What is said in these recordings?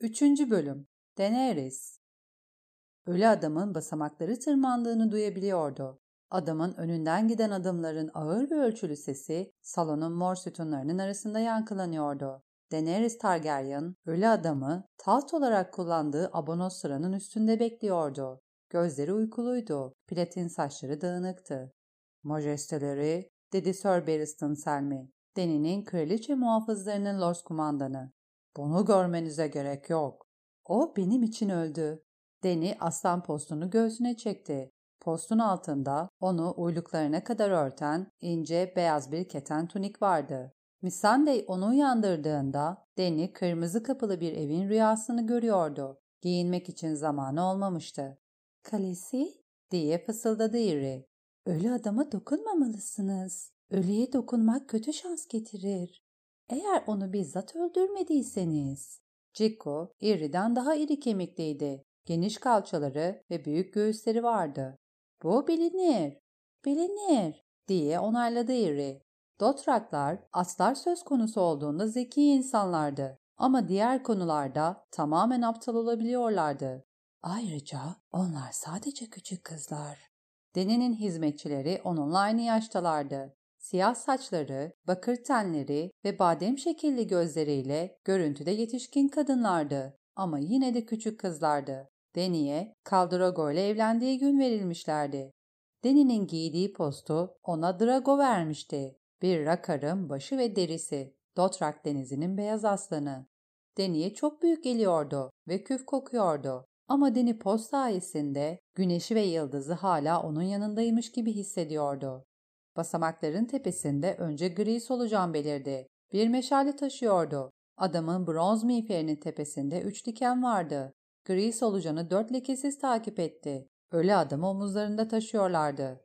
Üçüncü Bölüm Daenerys Ölü adamın basamakları tırmandığını duyabiliyordu. Adamın önünden giden adımların ağır ve ölçülü sesi salonun mor sütunlarının arasında yankılanıyordu. Daenerys Targaryen, ölü adamı taht olarak kullandığı abonos sıranın üstünde bekliyordu. Gözleri uykuluydu, platin saçları dağınıktı. Majesteleri, dedi Sir Barristan Selmy, Deni'nin kraliçe muhafızlarının los kumandanı. Bunu görmenize gerek yok. O benim için öldü. Deni aslan postunu göğsüne çekti. Postun altında onu uyluklarına kadar örten ince beyaz bir keten tunik vardı. Missandei onu uyandırdığında Deni kırmızı kapılı bir evin rüyasını görüyordu. Giyinmek için zamanı olmamıştı. Kalesi diye fısıldadı Iri. Ölü adama dokunmamalısınız. Ölüye dokunmak kötü şans getirir. Eğer onu bizzat öldürmediyseniz. Cikko, Iri'den daha iri kemikliydi. Geniş kalçaları ve büyük göğüsleri vardı. Bu bilinir, bilinir diye onayladı Iri. Dotraklar, atlar söz konusu olduğunda zeki insanlardı ama diğer konularda tamamen aptal olabiliyorlardı. Ayrıca onlar sadece küçük kızlar. Deni'nin hizmetçileri onunla aynı yaştalardı. Siyah saçları, bakır tenleri ve badem şekilli gözleriyle görüntüde yetişkin kadınlardı ama yine de küçük kızlardı. Deni'ye Kaldrago ile evlendiği gün verilmişlerdi. Deni'nin giydiği postu ona Drago vermişti. Bir rakarın başı ve derisi. Dotrak denizinin beyaz aslanı. Deni'ye çok büyük geliyordu ve küf kokuyordu. Ama Deni post sayesinde güneşi ve yıldızı hala onun yanındaymış gibi hissediyordu. Basamakların tepesinde önce gri solucan belirdi. Bir meşale taşıyordu. Adamın bronz miğferinin tepesinde üç diken vardı. Gri solucanı dört lekesiz takip etti. Ölü adamı omuzlarında taşıyorlardı.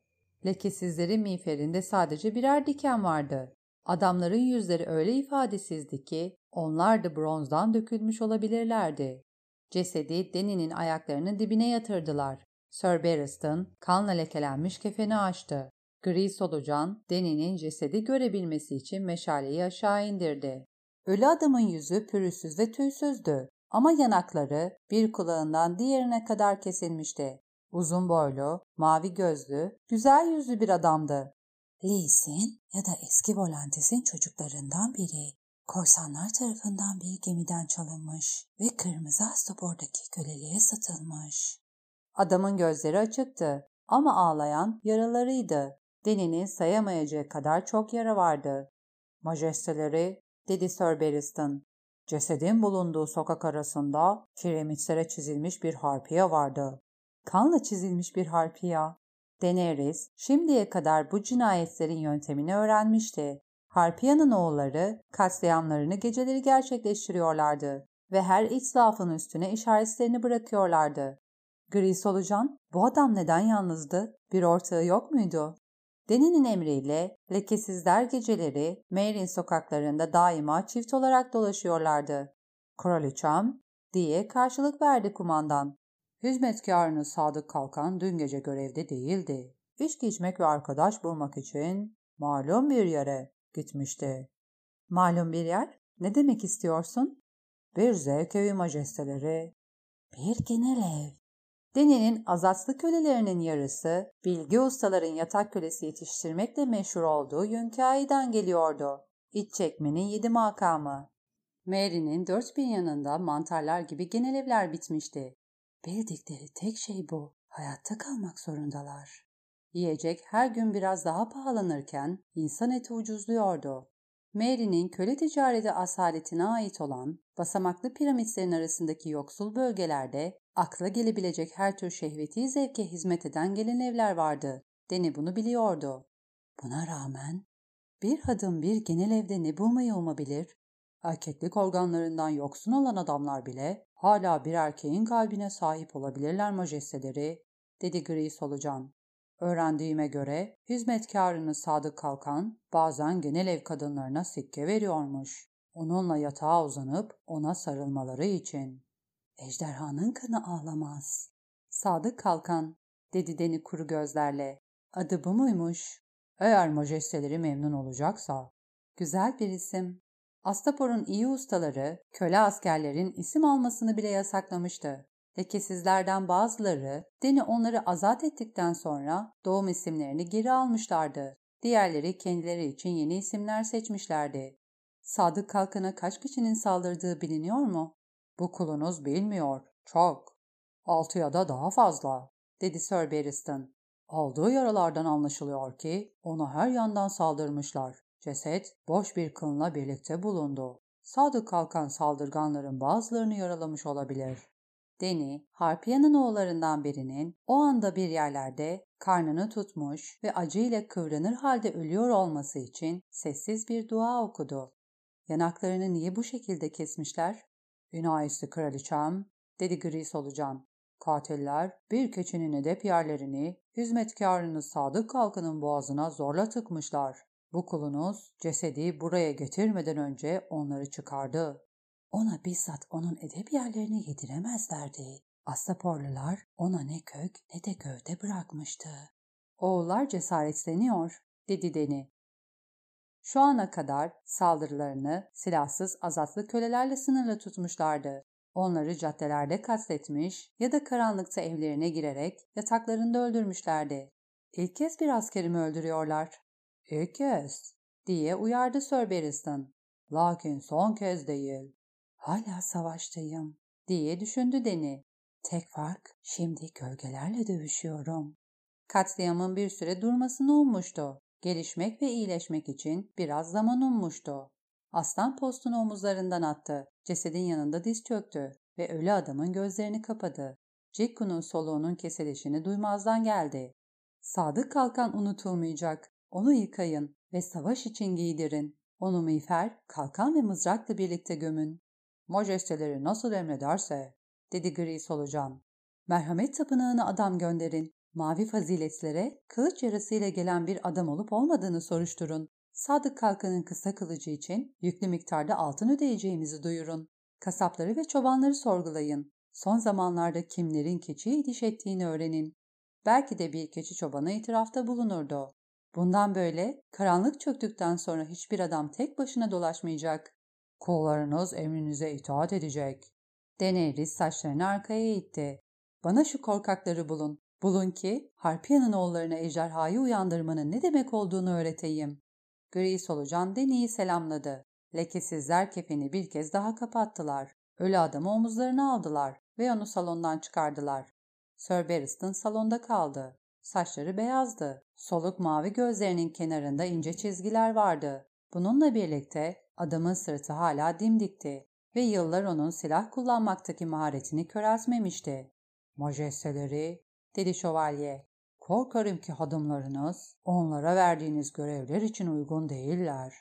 Lekesizlerin miğferinde sadece birer diken vardı. Adamların yüzleri öyle ifadesizdi ki onlar da bronzdan dökülmüş olabilirlerdi. Cesedi Deni'nin ayaklarının dibine yatırdılar. Sir Barristan kanla lekelenmiş kefeni açtı. Gri solucan Deni'nin cesedi görebilmesi için meşaleyi aşağı indirdi. Ölü adamın yüzü pürüzsüz ve tüysüzdü ama yanakları bir kulağından diğerine kadar kesilmişti. Uzun boylu, mavi gözlü, güzel yüzlü bir adamdı. Lee'sin ya da eski Volantis'in çocuklarından biri korsanlar tarafından bir gemiden çalınmış ve kırmızı astopordaki köleliğe satılmış. Adamın gözleri açıktı ama ağlayan yaralarıydı. Deni'nin sayamayacağı kadar çok yara vardı. Majesteleri, dedi Sir Barristan. Cesedin bulunduğu sokak arasında kiremitlere çizilmiş bir harpiye vardı. Kanla çizilmiş bir harpiya. Daenerys şimdiye kadar bu cinayetlerin yöntemini öğrenmişti. Harpiya'nın oğulları katliamlarını geceleri gerçekleştiriyorlardı ve her itlafın üstüne işaretlerini bırakıyorlardı. Gri solucan, bu adam neden yalnızdı? Bir ortağı yok muydu? Deni'nin emriyle lekesizler geceleri Meyrin sokaklarında daima çift olarak dolaşıyorlardı. Kraliçem diye karşılık verdi kumandan. Hizmetkarını Sadık Kalkan dün gece görevde değildi. İçki içmek ve arkadaş bulmak için malum bir yere gitmişti. Malum bir yer? Ne demek istiyorsun? Bir zevk evi majesteleri. Bir genel ev. Deni'nin azatlı kölelerinin yarısı, bilgi ustaların yatak kölesi yetiştirmekle meşhur olduğu Yünkai'den geliyordu. İç çekmenin yedi makamı. Mary'nin dört bin yanında mantarlar gibi genel evler bitmişti. Bildikleri tek şey bu. Hayatta kalmak zorundalar. Yiyecek her gün biraz daha pahalanırken insan eti ucuzluyordu. Mary'nin köle ticareti asaletine ait olan basamaklı piramitlerin arasındaki yoksul bölgelerde akla gelebilecek her tür şehveti zevke hizmet eden gelin evler vardı. Deni bunu biliyordu. Buna rağmen bir kadın bir genel evde ne bulmayı umabilir? Erkeklik organlarından yoksun olan adamlar bile hala bir erkeğin kalbine sahip olabilirler majesteleri, dedi gri solucan. Öğrendiğime göre hizmetkarını Sadık Kalkan bazen genel ev kadınlarına sikke veriyormuş. Onunla yatağa uzanıp ona sarılmaları için. Ejderhanın kanı ağlamaz. Sadık Kalkan, dedi Deni kuru gözlerle. Adı bu muymuş? Eğer majesteleri memnun olacaksa. Güzel bir isim. Astapor'un iyi ustaları köle askerlerin isim almasını bile yasaklamıştı. Lekesizlerden bazıları Deni onları azat ettikten sonra doğum isimlerini geri almışlardı. Diğerleri kendileri için yeni isimler seçmişlerdi. Sadık Kalkan'a kaç kişinin saldırdığı biliniyor mu? Bu kulunuz bilmiyor. Çok. Altı ya da daha fazla, dedi Sir Barristan. Aldığı yaralardan anlaşılıyor ki ona her yandan saldırmışlar. Ceset boş bir kılınla birlikte bulundu. Sadık kalkan saldırganların bazılarını yaralamış olabilir. Deni, Harpiya'nın oğullarından birinin o anda bir yerlerde karnını tutmuş ve acıyla kıvranır halde ölüyor olması için sessiz bir dua okudu. Yanaklarını niye bu şekilde kesmişler? İnayisi kraliçem, dedi gri solucan. Katiller bir keçinin edep yerlerini hizmetkarını Sadık Kalkan'ın boğazına zorla tıkmışlar. Bu kulunuz cesedi buraya getirmeden önce onları çıkardı. Ona bizzat onun edep yerlerini yediremezlerdi. Astaporlular ona ne kök ne de gövde bırakmıştı. Oğullar cesaretleniyor, dedi Deni. Şu ana kadar saldırılarını silahsız azatlı kölelerle sınırlı tutmuşlardı. Onları caddelerde katletmiş ya da karanlıkta evlerine girerek yataklarında öldürmüşlerdi. İlk kez bir askerimi öldürüyorlar. İlk kez, diye uyardı Sir Barristan. Lakin son kez değil. Hala savaştayım, diye düşündü Deni. Tek fark, şimdi gölgelerle dövüşüyorum. Katliamın bir süre durmasını ummuştu. Gelişmek ve iyileşmek için biraz zaman ummuştu. Aslan postunu omuzlarından attı. Cesedin yanında diz çöktü ve ölü adamın gözlerini kapadı. Cikku'nun soluğunun kesilişini duymazdan geldi. Sadık kalkan unutulmayacak. Onu yıkayın ve savaş için giydirin. Onu miğfer, kalkan ve mızrakla birlikte gömün. Majesteleri nasıl emrederse, dedi gri solucan. Merhamet tapınağına adam gönderin. Mavi faziletlere kılıç yarasıyla gelen bir adam olup olmadığını soruşturun. Sadık Kalkan'ın kısa kılıcı için yüklü miktarda altın ödeyeceğimizi duyurun. Kasapları ve çobanları sorgulayın. Son zamanlarda kimlerin keçiyi diş ettiğini öğrenin. Belki de bir keçi çobanı itirafta bulunurdu. Bundan böyle karanlık çöktükten sonra hiçbir adam tek başına dolaşmayacak. Kollarınız emrinize itaat edecek. Daenerys saçlarını arkaya itti. Bana şu korkakları bulun. Bulun ki Harpiya'nın oğullarına ejderhayı uyandırmanın ne demek olduğunu öğreteyim. Gri solucan Deni'yi selamladı. Lekesizler kefeni bir kez daha kapattılar. Ölü adamı omuzlarına aldılar ve onu salondan çıkardılar. Sir Barristan salonda kaldı. Saçları beyazdı. Soluk mavi gözlerinin kenarında ince çizgiler vardı. Bununla birlikte adamın sırtı hala dimdikti ve yıllar onun silah kullanmaktaki maharetini köreltmemişti. Majesteleri, dedi şövalye, korkarım ki hadımlarınız onlara verdiğiniz görevler için uygun değiller.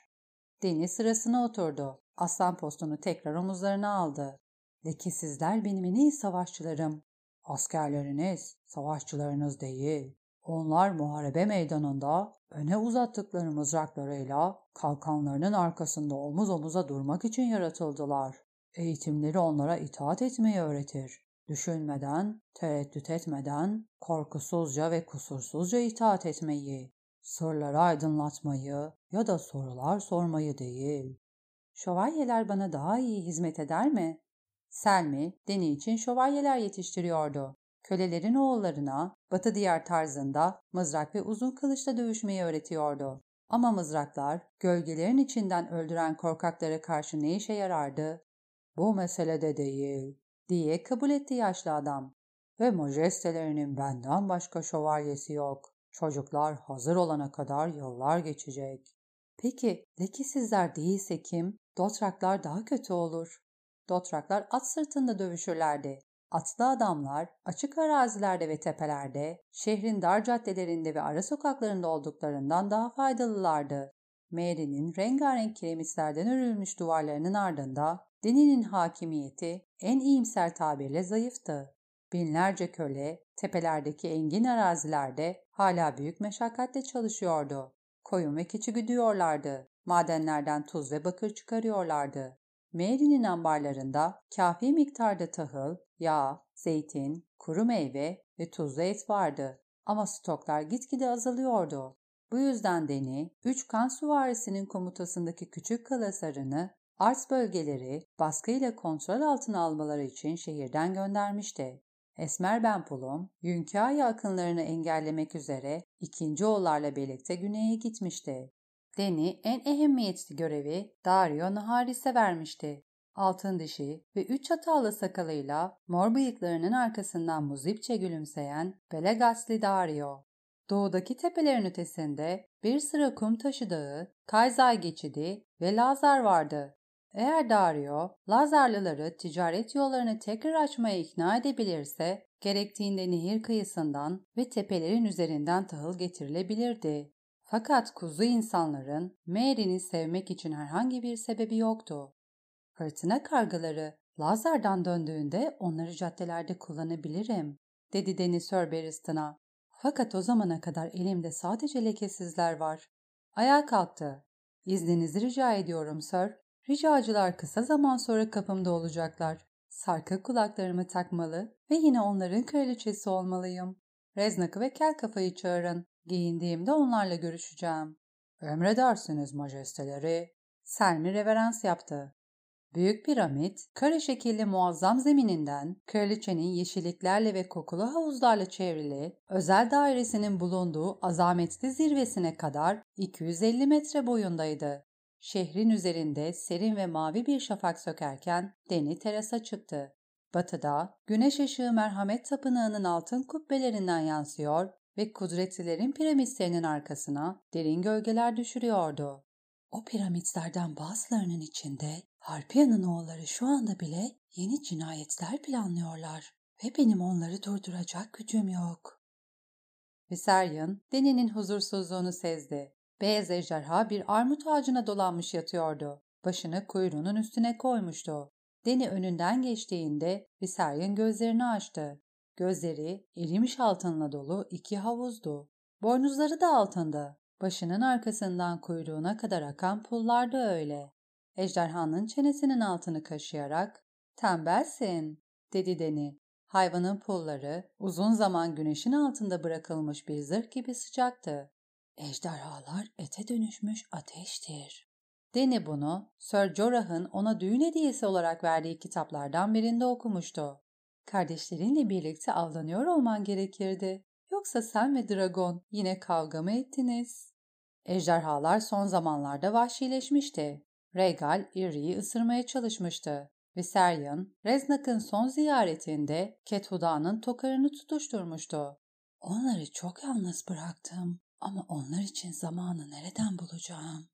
Deniz sırasına oturdu. Aslan postunu tekrar omuzlarına aldı. Lekesizler benim en iyi savaşçılarım. Askerleriniz savaşçılarınız değil. Onlar muharebe meydanında öne uzattıkları mızraklarıyla kalkanlarının arkasında omuz omuza durmak için yaratıldılar. Eğitimleri onlara itaat etmeyi öğretir. Düşünmeden, tereddüt etmeden, korkusuzca ve kusursuzca itaat etmeyi, sırları aydınlatmayı ya da sorular sormayı değil. Şövalyeler bana daha iyi hizmet eder mi? Selmi, Deni için şövalyeler yetiştiriyordu. Kölelerin oğullarına batı diyar tarzında mızrak ve uzun kılıçla dövüşmeyi öğretiyordu. Ama mızraklar gölgelerin içinden öldüren korkaklara karşı ne işe yarardı? Bu meselede değil, diye kabul etti yaşlı adam. Ve majestelerinin benden başka şövalyesi yok. Çocuklar hazır olana kadar yıllar geçecek. Peki lekesizler değilse kim? Dotraklar daha kötü olur. Dotraklar at sırtında dövüşürlerdi. Atlı adamlar açık arazilerde ve tepelerde, şehrin dar caddelerinde ve ara sokaklarında olduklarından daha faydalılardı. Mary'nin rengarenk kiremitlerden örülmüş duvarlarının ardında Deni'nin hakimiyeti en iyimser tabirle zayıftı. Binlerce köle tepelerdeki engin arazilerde hala büyük meşakkatle çalışıyordu. Koyun ve keçi güdüyorlardı. Madenlerden tuz ve bakır çıkarıyorlardı. Mary'nin ambarlarında kafi miktarda tahıl, yağ, zeytin, kuru meyve ve tuzlu et vardı. Ama stoklar gitgide azalıyordu. Bu yüzden Deni, üç kan süvarisinin komutasındaki küçük kalasarını Ars bölgeleri baskıyla kontrol altına almaları için şehirden göndermişti. Esmer Benpulum, Yünkaya akınlarını engellemek üzere ikinci oğullarla birlikte güneye gitmişti. Deni en ehemmiyetli görevi Dario Naharis'e vermişti. Altın dişi ve üç çatallı sakalıyla mor bıyıklarının arkasından muzipçe gülümseyen Belegasli Dario. Doğudaki tepelerin ötesinde bir sıra kum taşı dağı, Kayzay geçidi ve Lazar vardı. Eğer Dario, Lazarlıları ticaret yollarını tekrar açmaya ikna edebilirse, gerektiğinde nehir kıyısından ve tepelerin üzerinden tahıl getirilebilirdi. Fakat kuzu insanların Mary'ni sevmek için herhangi bir sebebi yoktu. Fırtına kargaları Lazar'dan döndüğünde onları caddelerde kullanabilirim, dedi Deniz Sörberiston'a. Fakat o zamana kadar elimde sadece lekesizler var. Ayağa kalktı. İzninizi rica ediyorum Sir. Ricacılar kısa zaman sonra kapımda olacaklar. Sarkık kulaklarımı takmalı ve yine onların kraliçesi olmalıyım. Reznak'ı ve kel kafayı çağırın. Giyindiğimde onlarla görüşeceğim. Emredersiniz majesteleri. Selmi reverans yaptı. Büyük piramit, kare şekilli muazzam zemininden, kraliçenin yeşilliklerle ve kokulu havuzlarla çevrili, özel dairesinin bulunduğu azametli zirvesine kadar 250 metre boyundaydı. Şehrin üzerinde serin ve mavi bir şafak sökerken Deni terasa çıktı. Batıda güneş ışığı merhamet tapınağının altın kubbelerinden yansıyor ve kudretlilerin piramitlerinin arkasına derin gölgeler düşürüyordu. O piramitlerden bazılarının içinde Harpiya'nın oğulları şu anda bile yeni cinayetler planlıyorlar ve benim onları durduracak gücüm yok. Viserion, Deni'nin huzursuzluğunu sezdi. Beyaz ejderha bir armut ağacına dolanmış yatıyordu. Başını kuyruğunun üstüne koymuştu. Deni önünden geçtiğinde Viserion gözlerini açtı. Gözleri erimiş altınla dolu iki havuzdu. Boynuzları da altındı. Başının arkasından kuyruğuna kadar akan pullar da öyle. Ejderhanın çenesinin altını kaşıyarak ''Tembelsin'' dedi Deni. Hayvanın pulları uzun zaman güneşin altında bırakılmış bir zırh gibi sıcaktı. Ejderhalar ete dönüşmüş ateştir. Deni bunu Sir Jorah'ın ona düğün hediyesi olarak verdiği kitaplardan birinde okumuştu. Kardeşlerinle birlikte avlanıyor olman gerekirdi. Yoksa sen ve Dragon yine kavga mı ettiniz? Ejderhalar son zamanlarda vahşileşmişti. Regal Irri'yi ısırmaya çalışmıştı. Viserion, Reznak'ın son ziyaretinde Kethuda'nın tokarını tutuşturmuştu. Onları çok yalnız bıraktım ama onlar için zamanı nereden bulacağım?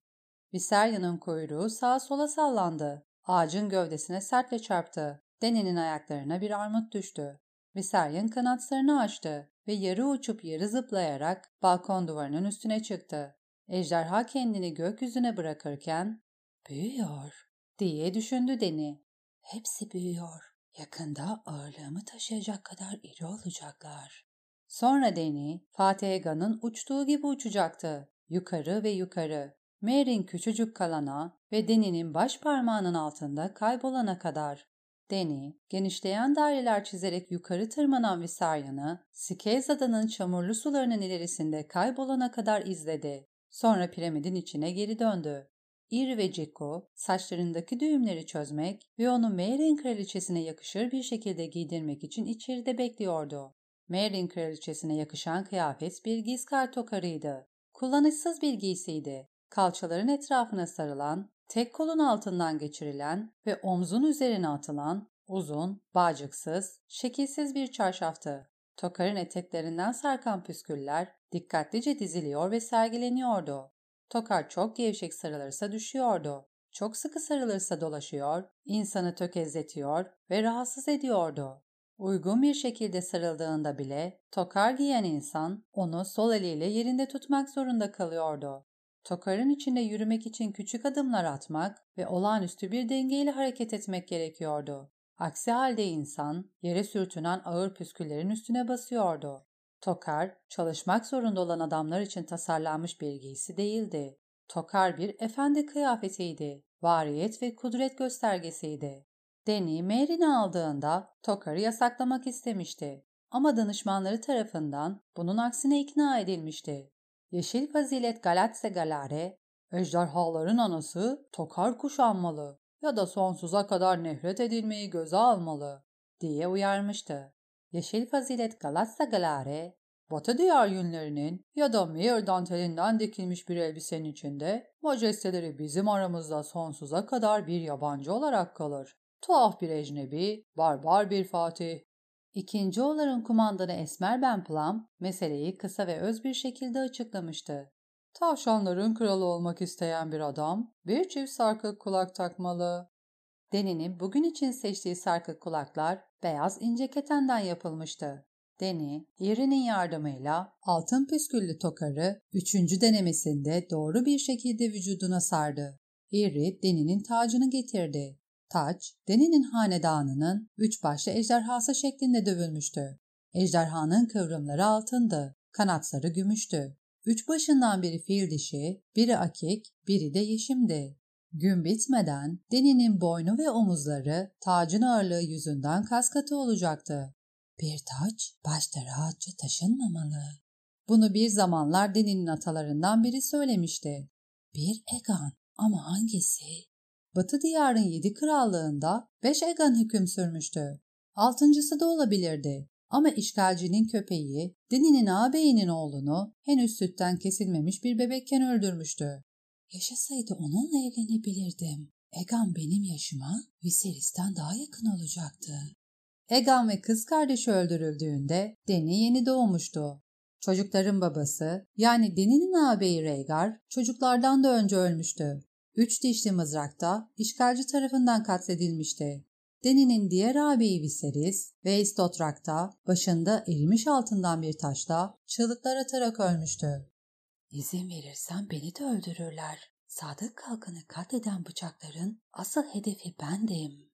Viserion'un kuyruğu sağa sola sallandı. Ağacın gövdesine sertle çarptı. Deni'nin ayaklarına bir armut düştü. Viserion kanatlarını açtı ve yarı uçup yarı zıplayarak balkon duvarının üstüne çıktı. Ejderha kendini gökyüzüne bırakırken Büyüyor diye düşündü Deni. Hepsi büyüyor. Yakında ağırlığımı taşıyacak kadar iri olacaklar. Sonra Deni, Fatih Ega'nın uçtuğu gibi uçacaktı. Yukarı ve yukarı. Mary'in küçücük kalana ve Deni'nin baş parmağının altında kaybolana kadar. Deni, genişleyen daireler çizerek yukarı tırmanan Visaryan'ı, Sikez Adanın çamurlu sularının ilerisinde kaybolana kadar izledi. Sonra piramidin içine geri döndü. Ir ve Ceko saçlarındaki düğümleri çözmek ve onu Merin kraliçesine yakışır bir şekilde giydirmek için içeride bekliyordu. Merin kraliçesine yakışan kıyafet bir gizkar tokarıydı. Kullanışsız bir giysiydi. Kalçaların etrafına sarılan, tek kolun altından geçirilen ve omzun üzerine atılan uzun, bağcıksız, şekilsiz bir çarşaftı. Tokarın eteklerinden sarkan püsküller dikkatlice diziliyor ve sergileniyordu. Tokar çok gevşek sarılırsa düşüyordu. Çok sıkı sarılırsa dolaşıyor, insanı tökezletiyor ve rahatsız ediyordu. Uygun bir şekilde sarıldığında bile tokar giyen insan onu sol eliyle yerinde tutmak zorunda kalıyordu. Tokarın içinde yürümek için küçük adımlar atmak ve olağanüstü bir dengeyle hareket etmek gerekiyordu. Aksi halde insan yere sürtünen ağır püsküllerin üstüne basıyordu. Tokar, çalışmak zorunda olan adamlar için tasarlanmış bir giysi değildi. Tokar bir efendi kıyafetiydi. Variyet ve kudret göstergesiydi. Deni Mary'ni aldığında Tokar'ı yasaklamak istemişti. Ama danışmanları tarafından bunun aksine ikna edilmişti. Yeşil fazilet Galatse Galare, ejderhaların anası Tokar kuşanmalı ya da sonsuza kadar nefret edilmeyi göze almalı diye uyarmıştı. Yeşil fazilet Galatsa Galare, Batı diyar yünlerinin ya da Meir dantelinden dikilmiş bir elbisenin içinde majesteleri bizim aramızda sonsuza kadar bir yabancı olarak kalır. Tuhaf bir ecnebi, barbar bir fatih. İkinci oların kumandanı Esmer Ben Plum meseleyi kısa ve öz bir şekilde açıklamıştı. Tavşanların kralı olmak isteyen bir adam bir çift sarkık kulak takmalı. Deni'nin bugün için seçtiği sarkık kulaklar beyaz ince ketenden yapılmıştı. Deni, Iri'nin yardımıyla altın püsküllü tokarı üçüncü denemesinde doğru bir şekilde vücuduna sardı. Iri, Deni'nin tacını getirdi. Taç, Deni'nin hanedanının üç başlı ejderhası şeklinde dövülmüştü. Ejderhanın kıvrımları altındı, kanatları gümüştü. Üç başından biri fil dişi, biri akik, biri de yeşimdi. Gün bitmeden Deni'nin boynu ve omuzları tacın ağırlığı yüzünden kaskatı olacaktı. Bir taç başta rahatça taşınmamalı. Bunu bir zamanlar Deni'nin atalarından biri söylemişti. Bir Egan ama hangisi? Batı diyarın yedi krallığında beş Egan hüküm sürmüştü. Altıncısı da olabilirdi. Ama işgalcinin köpeği Deni'nin ağabeyinin oğlunu henüz sütten kesilmemiş bir bebekken öldürmüştü. Yaşasaydı onunla evlenebilirdim. Egan benim yaşıma Viserys'ten daha yakın olacaktı. Egan ve kız kardeşi öldürüldüğünde Deni yeni doğmuştu. Çocukların babası yani Deni'nin ağabeyi Rhaegar çocuklardan da önce ölmüştü. Üç dişli mızrakta işgalci tarafından katledilmişti. Deni'nin diğer ağabeyi Viserys ve Istotrak'ta başında erimiş altından bir taşla çığlıklar atarak ölmüştü. İzin verirsen beni de öldürürler. Sadık kalkanı katleden bıçakların asıl hedefi bendim.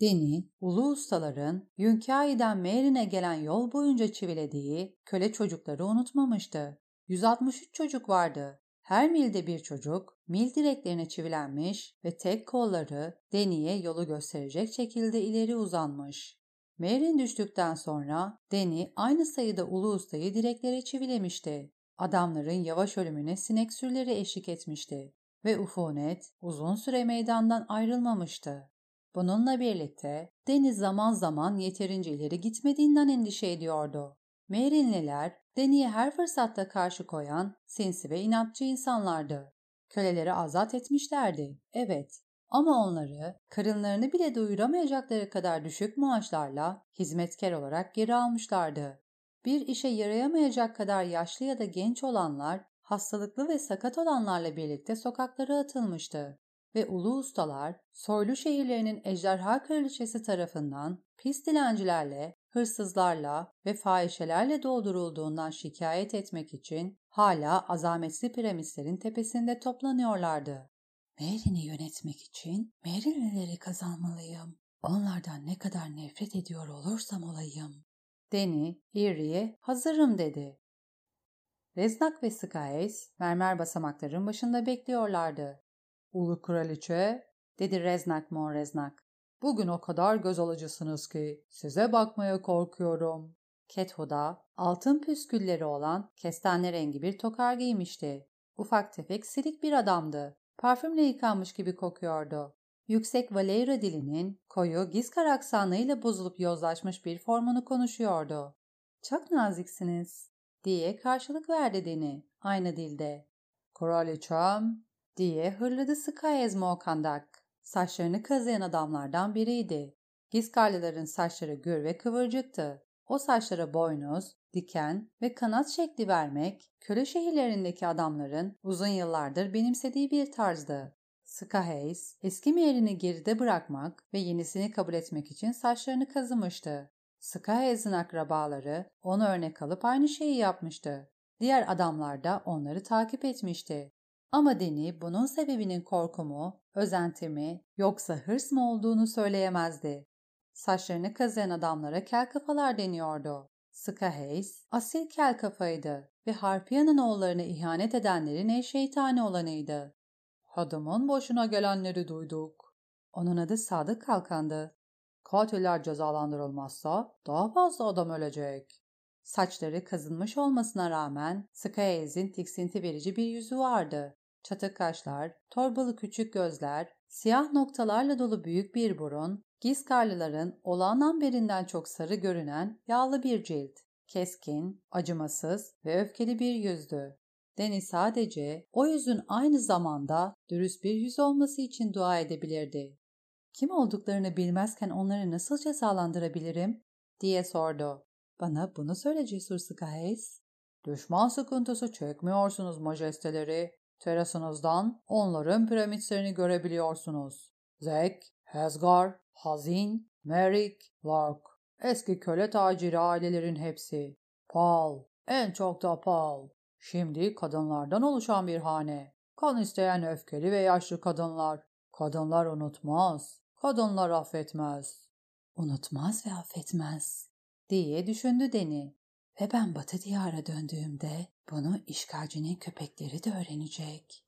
Deni, ulu ustaların Yünkai'den Merin'e gelen yol boyunca çivilediği köle çocukları unutmamıştı. 163 çocuk vardı. Her milde bir çocuk, mil direklerine çivilenmiş ve tek kolları Deni'ye yolu gösterecek şekilde ileri uzanmış. Merin düştükten sonra Deni aynı sayıda ulu ustayı direklere çivilemişti. Adamların yavaş ölümüne sinek sürüleri eşlik etmişti ve Ufunet uzun süre meydandan ayrılmamıştı. Bununla birlikte Deniz zaman zaman yeterince ileri gitmediğinden endişe ediyordu. Merinliler Deni'ye her fırsatta karşı koyan sinsi ve inatçı insanlardı. Köleleri azat etmişlerdi, evet. Ama onları karınlarını bile doyuramayacakları kadar düşük maaşlarla hizmetkar olarak geri almışlardı. Bir işe yarayamayacak kadar yaşlı ya da genç olanlar hastalıklı ve sakat olanlarla birlikte sokaklara atılmıştı ve ulu ustalar soylu şehirlerinin ejderha kraliçesi tarafından pis dilencilerle, hırsızlarla ve fahişelerle doldurulduğundan şikayet etmek için hala azametli piramitlerin tepesinde toplanıyorlardı. Merin'i yönetmek için Merinlileri kazanmalıyım. Onlardan ne kadar nefret ediyor olursam olayım. Deni, Eerie'ye hazırım dedi. Reznak ve Skies mermer basamakların başında bekliyorlardı. Ulu kraliçe, dedi Reznak Mon Reznak. Bugün o kadar göz alıcısınız ki size bakmaya korkuyorum. Ketho'da altın püskülleri olan kestane rengi bir tokar giymişti. Ufak tefek silik bir adamdı. Parfümle yıkanmış gibi kokuyordu. Yüksek Valeyra dilinin koyu Gizkar aksanıyla bozulup yozlaşmış bir formunu konuşuyordu. Çok naziksiniz diye karşılık verdi Deni aynı dilde. Kraliçem diye hırladı Skyez Mokandak. Saçlarını kazıyan adamlardan biriydi. Gizkarlıların saçları gür ve kıvırcıktı. O saçlara boynuz, diken ve kanat şekli vermek, köle şehirlerindeki adamların uzun yıllardır benimsediği bir tarzdı. Skaheys, eski yerini geride bırakmak ve yenisini kabul etmek için saçlarını kazımıştı. Skaheys'in akrabaları onu örnek alıp aynı şeyi yapmıştı. Diğer adamlar da onları takip etmişti. Ama Deni bunun sebebinin korku mu, özenti mi yoksa hırs mı olduğunu söyleyemezdi. Saçlarını kazıyan adamlara kel kafalar deniyordu. Skaheys asil kel kafaydı ve Harpiya'nın oğullarına ihanet edenlerin eş şeytani olanıydı. Hadımın boşuna gelenleri duyduk. Onun adı Sadık Kalkan'dı. Katiller cezalandırılmazsa daha fazla adam ölecek. Saçları kazınmış olmasına rağmen Skyez'in tiksinti verici bir yüzü vardı. Çatık kaşlar, torbalı küçük gözler, Siyah noktalarla dolu büyük bir burun, Gizkarlıların olağandan berinden çok sarı görünen yağlı bir cilt, keskin, acımasız ve öfkeli bir yüzdü. Deni sadece o yüzün aynı zamanda dürüst bir yüz olması için dua edebilirdi. Kim olduklarını bilmezken onları nasıl cezalandırabilirim? diye sordu. Bana bunu söyle cesur Skyes. Düşman sıkıntısı çekmiyorsunuz majesteleri. Terasınızdan onların piramitlerini görebiliyorsunuz. Zek, Hezgar, Hazin, Merrick, Lark. Eski köle taciri ailelerin hepsi. Paul, en çok da Paul. Şimdi kadınlardan oluşan bir hane. Kan isteyen öfkeli ve yaşlı kadınlar. Kadınlar unutmaz. Kadınlar affetmez. Unutmaz ve affetmez diye düşündü Deni. Ve ben Batı diyara döndüğümde bunu işgalcinin köpekleri de öğrenecek.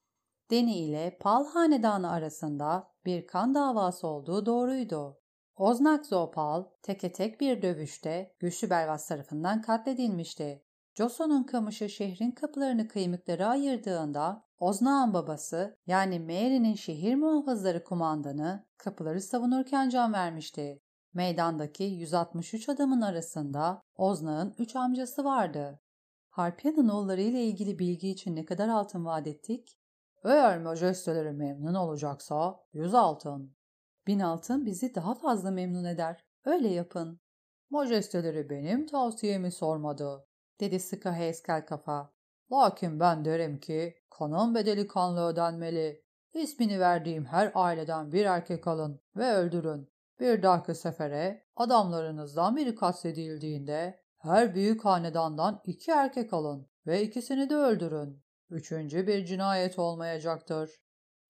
Deni ile Pal Hanedanı arasında bir kan davası olduğu doğruydu. Oznak Zopal teke tek bir dövüşte güçlü Belvas tarafından katledilmişti. Joson'un kamışı şehrin kapılarını kıymıkları ayırdığında Oznak'ın babası yani Mary'nin şehir muhafızları kumandanı kapıları savunurken can vermişti. Meydandaki 163 adamın arasında Oznak'ın 3 amcası vardı. Harpyan'ın oğulları ile ilgili bilgi için ne kadar altın vaat ettik? Eğer majesteleri memnun olacaksa 100 altın. Bin altın bizi daha fazla memnun eder. Öyle yapın. Majesteleri benim tavsiyemi sormadı dedi sıkı heskel kafa. Lakin ben derim ki kanın bedeli kanlı ödenmeli. İsmini verdiğim her aileden bir erkek alın ve öldürün. Bir dahaki sefere adamlarınızdan biri katledildiğinde her büyük hanedandan iki erkek alın ve ikisini de öldürün. Üçüncü bir cinayet olmayacaktır.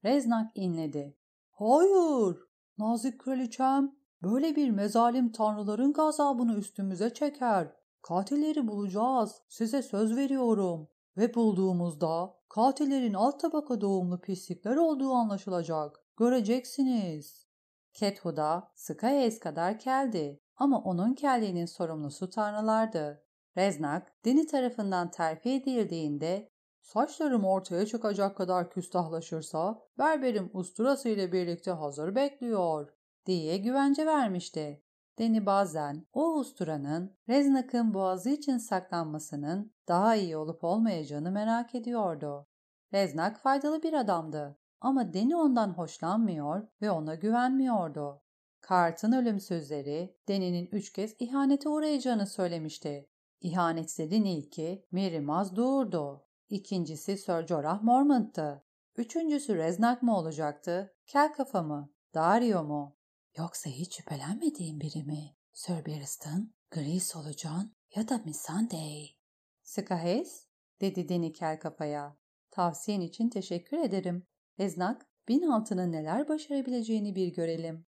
Reznak inledi. Hayır, nazik kraliçem, böyle bir mezalim tanrıların gazabını üstümüze çeker. Katilleri bulacağız. Size söz veriyorum. Ve bulduğumuzda katillerin alt tabaka doğumlu pislikler olduğu anlaşılacak. Göreceksiniz. Kethuda Skyes kadar keldi ama onun kelliğinin sorumlusu tanrılardı. Reznak, dini tarafından terfi edildiğinde saçlarım ortaya çıkacak kadar küstahlaşırsa berberim usturası ile birlikte hazır bekliyor diye güvence vermişti. Deni bazen o usturanın Reznak'ın boğazı için saklanmasının daha iyi olup olmayacağını merak ediyordu. Reznak faydalı bir adamdı ama Deni ondan hoşlanmıyor ve ona güvenmiyordu. Kart'ın ölüm sözleri Deni'nin üç kez ihanete uğrayacağını söylemişti. İhanetlerin ilki Mary Mazdour'du. İkincisi Sir Jorah Mormont'tı. Üçüncüsü Reznak mı olacaktı? Kel kafa mı? Dario mu? Yoksa hiç şüphelenmediğin biri mi? Sir Barristan, Gri Solucan ya da Missandei? Skahes, dedi Deni kel kafaya. Tavsiyen için teşekkür ederim. Eznak, bin altının neler başarabileceğini bir görelim.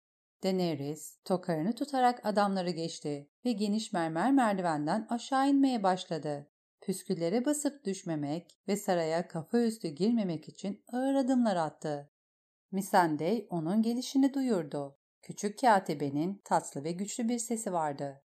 Daenerys, tokarını tutarak adamları geçti ve geniş mermer merdivenden aşağı inmeye başladı. Püsküllere basıp düşmemek ve saraya kafa üstü girmemek için ağır adımlar attı. Missandei onun gelişini duyurdu. Küçük katibenin tatlı ve güçlü bir sesi vardı.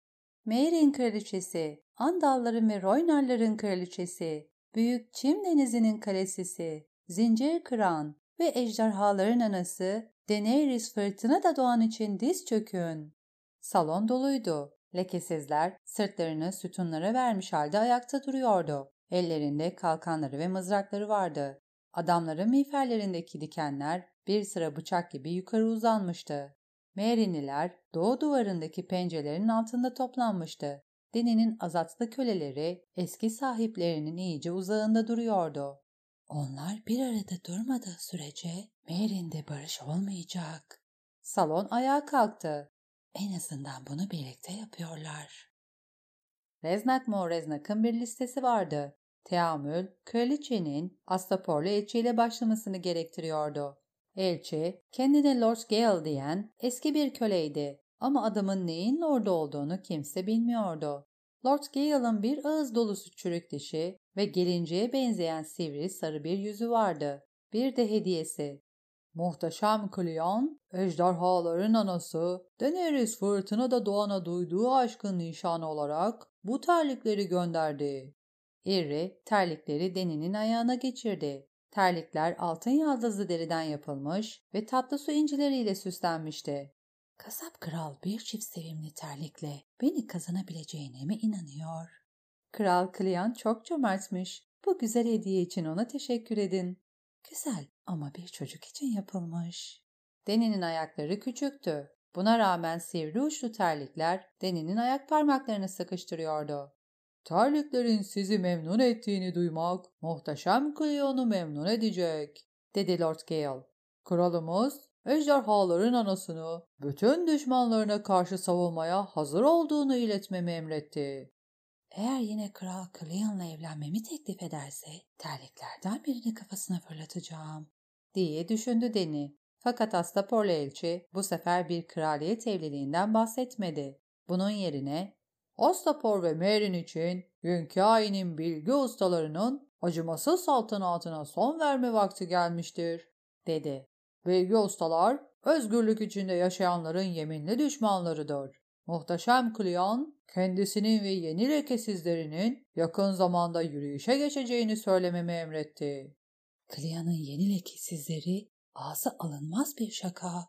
Meirin kraliçesi, Andalların ve Roynarların kraliçesi, Büyük Çim denizinin kalesisi, Zincir kıran ve ejderhaların anası Daenerys fırtına da doğan için diz çökün. Salon doluydu. Lekesizler sırtlarını sütunlara vermiş halde ayakta duruyordu. Ellerinde kalkanları ve mızrakları vardı. Adamların miğferlerindeki dikenler bir sıra bıçak gibi yukarı uzanmıştı. Meriniler doğu duvarındaki pencerelerin altında toplanmıştı. Deni'nin azatlı köleleri eski sahiplerinin iyice uzağında duruyordu. Onlar bir arada durmadığı sürece Merin'de barış olmayacak. Salon ayağa kalktı. En azından bunu birlikte yapıyorlar. Reznak Mor Reznak'ın bir listesi vardı. Teamül, kraliçenin Astaporlu elçiyle başlamasını gerektiriyordu. Elçi, kendine Lord Gale diyen eski bir köleydi ama adamın neyin lord olduğunu kimse bilmiyordu. Lord Gale'ın bir ağız dolusu çürük dişi ve gelinceye benzeyen sivri sarı bir yüzü vardı. Bir de hediyesi. Muhteşem Cleon, ejderhaların anası, Daenerys fırtınada doğana duyduğu aşkın nişanı olarak bu terlikleri gönderdi. Irri terlikleri Deni'nin ayağına geçirdi. Terlikler altın yaldızlı deriden yapılmış ve tatlı su incileriyle süslenmişti. Kasap kral bir çift sevimli terlikle beni kazanabileceğine mi inanıyor? Kral Kliyan çok cömertmiş. Bu güzel hediye için ona teşekkür edin. Güzel ama bir çocuk için yapılmış. Deni'nin ayakları küçüktü. Buna rağmen sivri uçlu terlikler Deni'nin ayak parmaklarını sıkıştırıyordu. Terliklerin sizi memnun ettiğini duymak muhteşem Cleo'nu memnun edecek, dedi Lord Gale. Kralımız ejderhaların anasını bütün düşmanlarına karşı savunmaya hazır olduğunu iletmemi emretti. Eğer yine Kral Cleon'la evlenmemi teklif ederse terliklerden birini kafasına fırlatacağım diye düşündü Deni. Fakat Astaporlu elçi bu sefer bir kraliyet evliliğinden bahsetmedi. Bunun yerine Astapor ve Merin için Hünkâi'nin bilgi ustalarının acımasız saltanatına son verme vakti gelmiştir, dedi. Bilgi ustalar, özgürlük içinde yaşayanların yeminli düşmanlarıdır. Muhteşem Kliyan, kendisinin ve yeni lekesizlerinin yakın zamanda yürüyüşe geçeceğini söylememi emretti. Kliyan'ın yeni lekesizleri ağzı alınmaz bir şaka.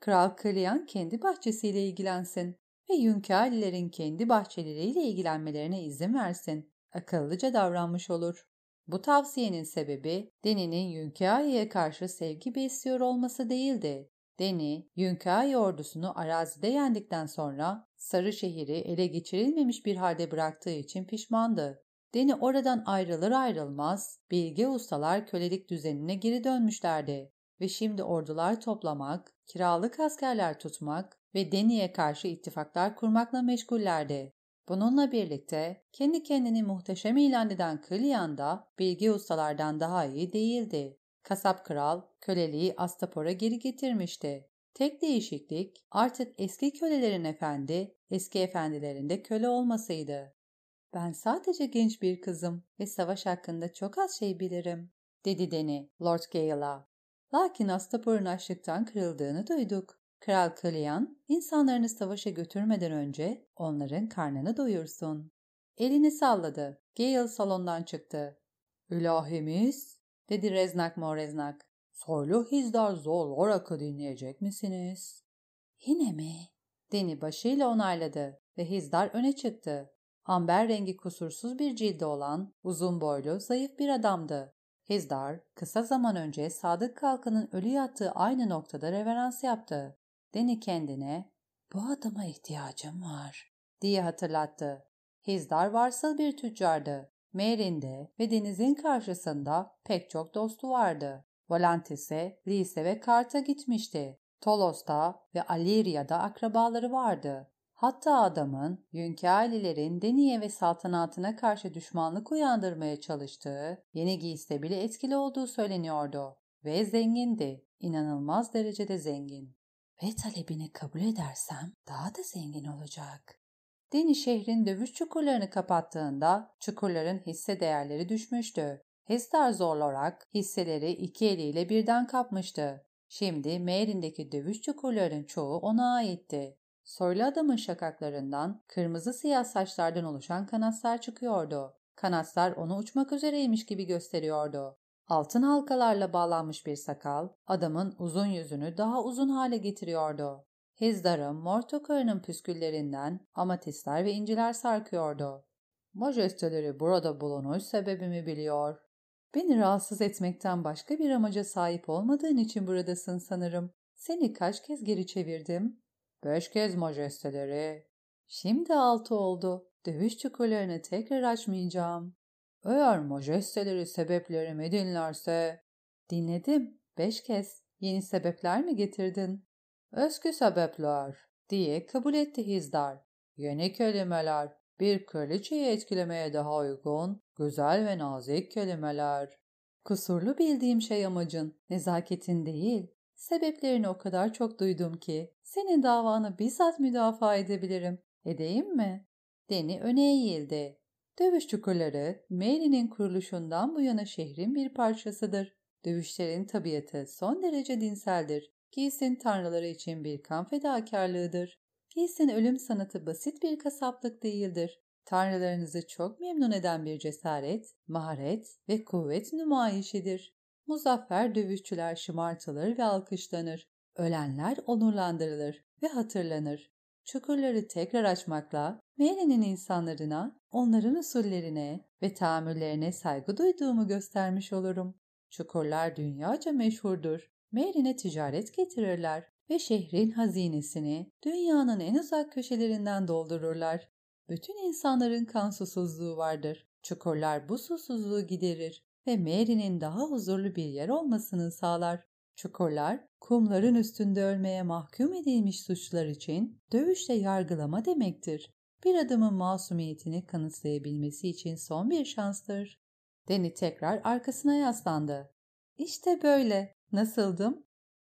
Kral Kliyan kendi bahçesiyle ilgilensin ve Yünkâlilerin kendi bahçeleriyle ilgilenmelerine izin versin. Akıllıca davranmış olur. Bu tavsiyenin sebebi Deni'nin Yünkâi'ye karşı sevgi besliyor olması değildi. Deni, Yünkâi ordusunu arazide yendikten sonra Sarı şehri ele geçirilmemiş bir halde bıraktığı için pişmandı. Deni oradan ayrılır ayrılmaz bilge ustalar kölelik düzenine geri dönmüşlerdi ve şimdi ordular toplamak, kiralık askerler tutmak ve Deni'ye karşı ittifaklar kurmakla meşgullerdi. Bununla birlikte kendi kendini muhteşem ilan eden Kılyan da bilgi ustalardan daha iyi değildi. Kasap kral köleliği Astapor'a geri getirmişti. Tek değişiklik artık eski kölelerin efendi, eski efendilerin de köle olmasıydı. Ben sadece genç bir kızım ve savaş hakkında çok az şey bilirim, dedi Deni Lord Gale'a. Lakin Astapor'un açlıktan kırıldığını duyduk. Kral Kalyan, insanlarını savaşa götürmeden önce onların karnını doyursun. Elini salladı. Gale salondan çıktı. İlahimiz, dedi Reznak Moreznak. Soylu Hizdar Zolorak'ı dinleyecek misiniz? Yine mi? Deni başıyla onayladı ve Hizdar öne çıktı. Amber rengi kusursuz bir cildi olan, uzun boylu, zayıf bir adamdı. Hizdar, kısa zaman önce Sadık Kalkan'ın ölü yattığı aynı noktada reverans yaptı. Deni kendine bu adama ihtiyacım var diye hatırlattı. Hizdar varsıl bir tüccardı. Merin'de ve denizin karşısında pek çok dostu vardı. Volantis'e, Lise ve Kart'a gitmişti. Tolos'ta ve Alirya'da akrabaları vardı. Hatta adamın Yünkâlilerin Deniye ve saltanatına karşı düşmanlık uyandırmaya çalıştığı yeni giyste bile etkili olduğu söyleniyordu. Ve zengindi. İnanılmaz derecede zengin ve talebini kabul edersem daha da zengin olacak. Deni şehrin dövüş çukurlarını kapattığında çukurların hisse değerleri düşmüştü. Hestar zorlarak hisseleri iki eliyle birden kapmıştı. Şimdi Merin'deki dövüş çukurların çoğu ona aitti. Soylu adamın şakaklarından kırmızı siyah saçlardan oluşan kanatlar çıkıyordu. Kanatlar onu uçmak üzereymiş gibi gösteriyordu. Altın halkalarla bağlanmış bir sakal adamın uzun yüzünü daha uzun hale getiriyordu. Hizdar'ın mor tokarının püsküllerinden amatistler ve inciler sarkıyordu. Majesteleri burada bulunuş sebebimi biliyor. Beni rahatsız etmekten başka bir amaca sahip olmadığın için buradasın sanırım. Seni kaç kez geri çevirdim? Beş kez majesteleri. Şimdi altı oldu. Dövüş çukurlarını tekrar açmayacağım. Eğer majesteleri sebeplerimi dinlerse... Dinledim. Beş kez. Yeni sebepler mi getirdin? Eski sebepler diye kabul etti Hizdar. Yeni kelimeler. Bir kraliçeyi etkilemeye daha uygun, güzel ve nazik kelimeler. Kusurlu bildiğim şey amacın, nezaketin değil. Sebeplerini o kadar çok duydum ki senin davanı bizzat müdafaa edebilirim. Edeyim mi? Deni öne eğildi. Dövüş çukurları, Mary'nin kuruluşundan bu yana şehrin bir parçasıdır. Dövüşlerin tabiatı son derece dinseldir. Giysin tanrıları için bir kan fedakarlığıdır. Giysin ölüm sanatı basit bir kasaplık değildir. Tanrılarınızı çok memnun eden bir cesaret, maharet ve kuvvet nümayişidir. Muzaffer dövüşçüler şımartılır ve alkışlanır. Ölenler onurlandırılır ve hatırlanır. Çukurları tekrar açmakla Mary'nin insanlarına, onların usullerine ve tahammüllerine saygı duyduğumu göstermiş olurum. Çukurlar dünyaca meşhurdur. Mary'ne ticaret getirirler ve şehrin hazinesini dünyanın en uzak köşelerinden doldururlar. Bütün insanların kan susuzluğu vardır. Çukurlar bu susuzluğu giderir ve Mary'nin daha huzurlu bir yer olmasını sağlar. Çukurlar, kumların üstünde ölmeye mahkum edilmiş suçlar için dövüşle yargılama demektir. Bir adamın masumiyetini kanıtlayabilmesi için son bir şanstır. Deni tekrar arkasına yaslandı. İşte böyle. Nasıldım?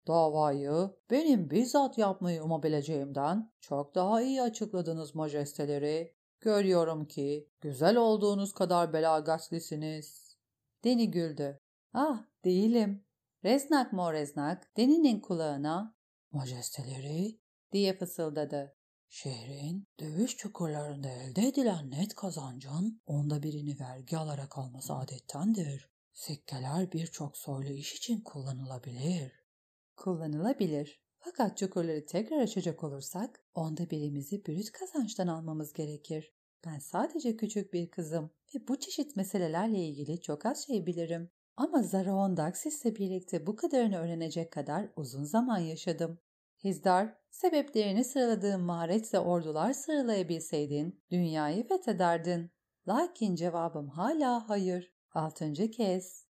Davayı benim bizzat yapmayı umabileceğimden çok daha iyi açıkladınız majesteleri. Görüyorum ki güzel olduğunuz kadar belagatlisiniz. Deni güldü. Ah değilim. Reznak mı reznak Deni'nin kulağına majesteleri diye fısıldadı. Şehrin dövüş çukurlarında elde edilen net kazancın onda birini vergi alarak alması adettendir. Sikkeler birçok soylu iş için kullanılabilir. Kullanılabilir. Fakat çukurları tekrar açacak olursak onda birimizi brüt kazançtan almamız gerekir. Ben sadece küçük bir kızım ve bu çeşit meselelerle ilgili çok az şey bilirim. Ama Zaraon Daxis'le birlikte bu kadarını öğrenecek kadar uzun zaman yaşadım. Hizdar, sebeplerini sıraladığım maharetle ordular sıralayabilseydin dünyayı fethederdin. Lakin cevabım hala hayır. Altıncı kez.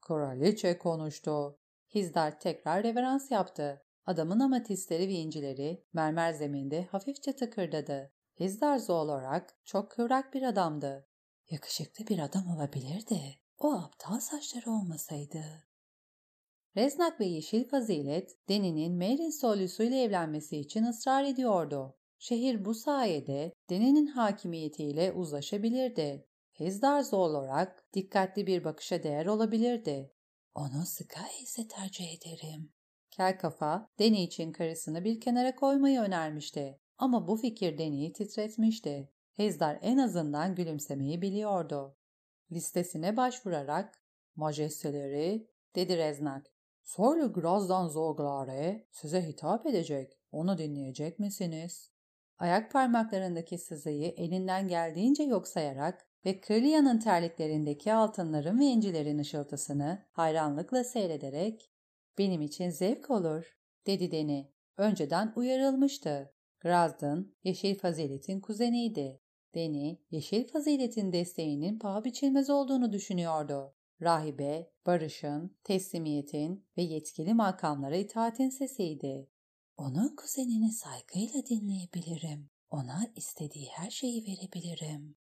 Kraliçe konuştu. Hizdar tekrar reverans yaptı. Adamın amatistleri ve incileri mermer zeminde hafifçe tıkırdadı. Hizdar olarak çok kıvrak bir adamdı. Yakışıklı bir adam olabilirdi. O aptal saçları olmasaydı. Reznak ve Yeşil Fazilet, Deni'nin Merin soylusuyla evlenmesi için ısrar ediyordu. Şehir bu sayede Deni'nin hakimiyetiyle uzlaşabilirdi. Hezdarzo olarak dikkatli bir bakışa değer olabilirdi. Onu Sky ise tercih ederim. Kel kafa, Deni için karısını bir kenara koymayı önermişti. Ama bu fikir Deni'yi titretmişti. Hezdar en azından gülümsemeyi biliyordu. Listesine başvurarak, Majesteleri, dedi Reznak, Soylu Grazdan Zoglare size hitap edecek. Onu dinleyecek misiniz? Ayak parmaklarındaki sızıyı elinden geldiğince yok sayarak ve Kralia'nın terliklerindeki altınların ve incilerin ışıltısını hayranlıkla seyrederek ''Benim için zevk olur.'' dedi Deni. Önceden uyarılmıştı. Grazdan, Yeşil Fazilet'in kuzeniydi. Deni, Yeşil Fazilet'in desteğinin paha biçilmez olduğunu düşünüyordu. Rahibe, barışın, teslimiyetin ve yetkili makamlara itaatin sesiydi. Onun kuzenini saygıyla dinleyebilirim. Ona istediği her şeyi verebilirim.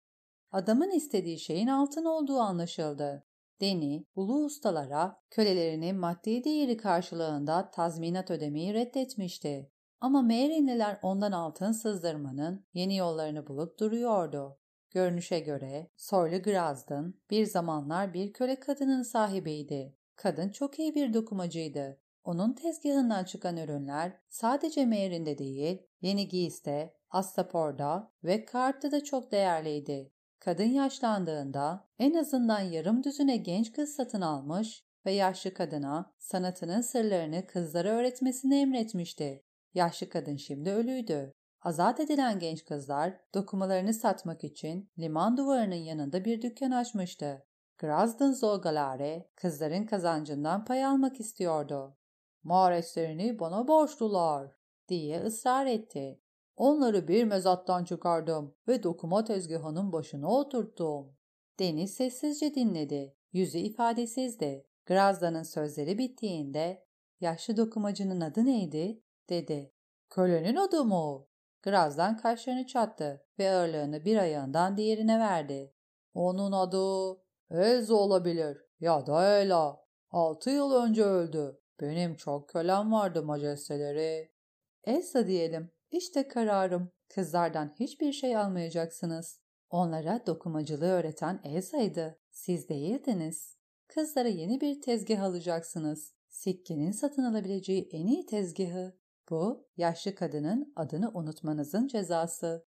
Adamın istediği şeyin altın olduğu anlaşıldı. Deni, ulu ustalara kölelerinin maddi değeri karşılığında tazminat ödemeyi reddetmişti. Ama Merinliler ondan altın sızdırmanın yeni yollarını bulup duruyordu. Görünüşe göre Soylu Grazdın bir zamanlar bir köle kadının sahibiydi. Kadın çok iyi bir dokumacıydı. Onun tezgahından çıkan ürünler sadece Merin'de değil, Yeni Giyis'te, Astapor'da ve Kart'ta da çok değerliydi. Kadın yaşlandığında en azından yarım düzüne genç kız satın almış ve yaşlı kadına sanatının sırlarını kızlara öğretmesini emretmişti. Yaşlı kadın şimdi ölüydü. Azat edilen genç kızlar dokumalarını satmak için liman duvarının yanında bir dükkan açmıştı. Grazdın Zolgalare kızların kazancından pay almak istiyordu. Maharetlerini bana borçlular diye ısrar etti. Onları bir mezattan çıkardım ve dokuma tezgahının başına oturttum. Deniz sessizce dinledi. Yüzü ifadesizdi. Grazda'nın sözleri bittiğinde yaşlı dokumacının adı neydi? dedi. Kölenin adı mı? Grazdan kaşlarını çattı ve ağırlığını bir ayağından diğerine verdi. Onun adı Elza olabilir ya da Ela. Altı yıl önce öldü. Benim çok kölem vardı majesteleri. Elsa diyelim. İşte kararım. Kızlardan hiçbir şey almayacaksınız. Onlara dokumacılığı öğreten Elsa'ydı. Siz değildiniz. Kızlara yeni bir tezgah alacaksınız. Sikkenin satın alabileceği en iyi tezgahı. Bu, yaşlı kadının adını unutmanızın cezası.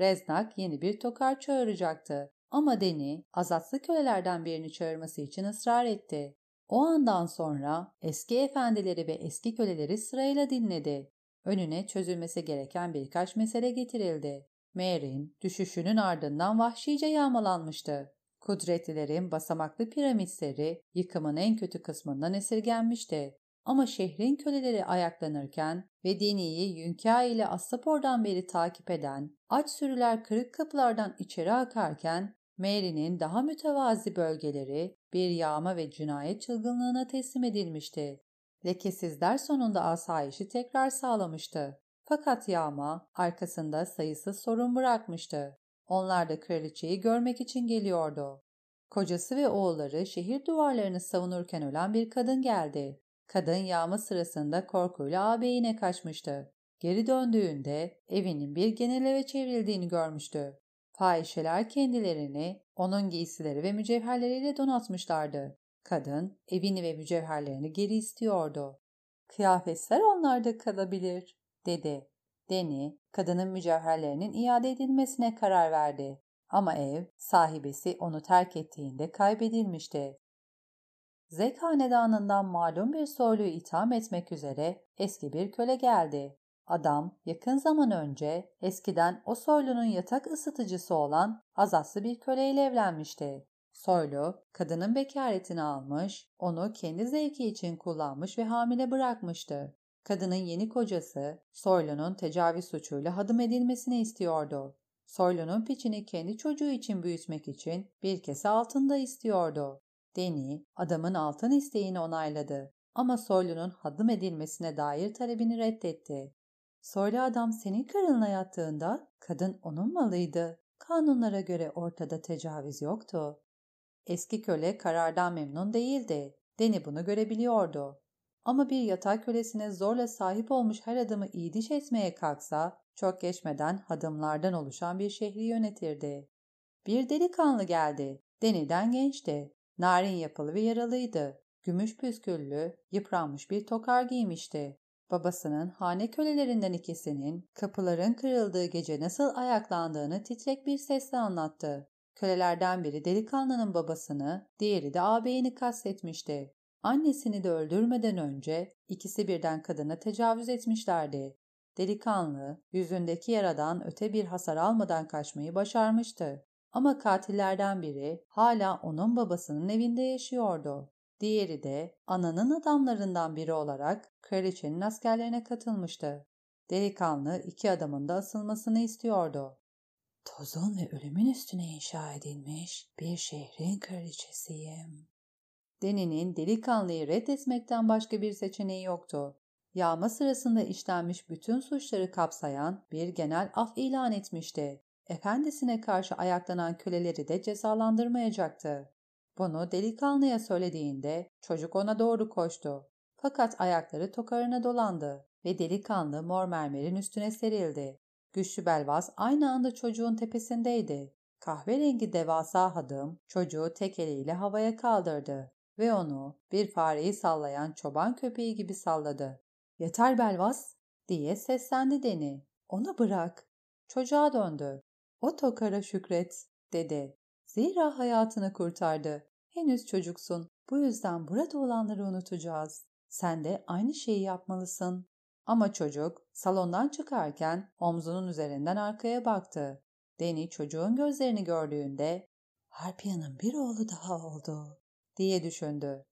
Reznak yeni bir tokar çağıracaktı. Ama Deni, azatlı kölelerden birini çağırması için ısrar etti. O andan sonra eski efendileri ve eski köleleri sırayla dinledi. Önüne çözülmesi gereken birkaç mesele getirildi. Mary'in düşüşünün ardından vahşice yağmalanmıştı. Kudretlilerin basamaklı piramitleri yıkımın en kötü kısmından esirgenmişti. Ama şehrin köleleri ayaklanırken ve Deni'yi Yünka ile Astapor'dan beri takip eden aç sürüler kırık kapılardan içeri akarken Mary'nin daha mütevazi bölgeleri bir yağma ve cinayet çılgınlığına teslim edilmişti. Lekesizler sonunda asayişi tekrar sağlamıştı. Fakat yağma arkasında sayısız sorun bırakmıştı. Onlar da kraliçeyi görmek için geliyordu. Kocası ve oğulları şehir duvarlarını savunurken ölen bir kadın geldi. Kadın yağma sırasında korkuyla ağabeyine kaçmıştı. Geri döndüğünde evinin bir genel eve çevrildiğini görmüştü. Fahişeler kendilerini onun giysileri ve mücevherleriyle donatmışlardı. Kadın evini ve mücevherlerini geri istiyordu. Kıyafetler onlarda kalabilir, dedi. Deni, kadının mücevherlerinin iade edilmesine karar verdi. Ama ev, sahibesi onu terk ettiğinde kaybedilmişti. Zek hanedanından malum bir soyluyu itham etmek üzere eski bir köle geldi. Adam yakın zaman önce eskiden o soylunun yatak ısıtıcısı olan azatlı bir köleyle evlenmişti. Soylu, kadının bekaretini almış, onu kendi zevki için kullanmış ve hamile bırakmıştı. Kadının yeni kocası, Soylu'nun tecavüz suçuyla hadım edilmesini istiyordu. Soylu'nun piçini kendi çocuğu için büyütmek için bir kese altında istiyordu. Deni, adamın altın isteğini onayladı ama Soylu'nun hadım edilmesine dair talebini reddetti. Soylu adam senin karınla yattığında kadın onun malıydı. Kanunlara göre ortada tecavüz yoktu. Eski köle karardan memnun değildi. Deni bunu görebiliyordu. Ama bir yatak kölesine zorla sahip olmuş her adamı iyiliş etmeye kalksa, çok geçmeden hadımlardan oluşan bir şehri yönetirdi. Bir delikanlı geldi. Deni'den gençti. Narin yapılı ve yaralıydı. Gümüş püsküllü, yıpranmış bir tokar giymişti. Babasının hane kölelerinden ikisinin kapıların kırıldığı gece nasıl ayaklandığını titrek bir sesle anlattı. Kölelerden biri delikanlının babasını, diğeri de ağabeyini kastetmişti. Annesini de öldürmeden önce ikisi birden kadına tecavüz etmişlerdi. Delikanlı, yüzündeki yaradan öte bir hasar almadan kaçmayı başarmıştı. Ama katillerden biri hala onun babasının evinde yaşıyordu. Diğeri de ananın adamlarından biri olarak kraliçenin askerlerine katılmıştı. Delikanlı iki adamın da asılmasını istiyordu. Tozun ve ölümün üstüne inşa edilmiş bir şehrin kraliçesiyim. Deni'nin delikanlıyı reddetmekten başka bir seçeneği yoktu. Yağma sırasında işlenmiş bütün suçları kapsayan bir genel af ilan etmişti. Efendisine karşı ayaklanan köleleri de cezalandırmayacaktı. Bunu delikanlıya söylediğinde çocuk ona doğru koştu. Fakat ayakları tokarına dolandı ve delikanlı mor mermerin üstüne serildi. Güçlü Belvas aynı anda çocuğun tepesindeydi. Kahverengi devasa hadım çocuğu tek eliyle havaya kaldırdı ve onu bir fareyi sallayan çoban köpeği gibi salladı. ''Yeter Belvas!'' diye seslendi Deni. ''Onu bırak.'' Çocuğa döndü. ''O tokara şükret.'' dedi. Zira hayatını kurtardı. Henüz çocuksun. Bu yüzden burada olanları unutacağız. Sen de aynı şeyi yapmalısın. Ama çocuk salondan çıkarken omzunun üzerinden arkaya baktı. Deni çocuğun gözlerini gördüğünde Harpia'nın bir oğlu daha oldu diye düşündü.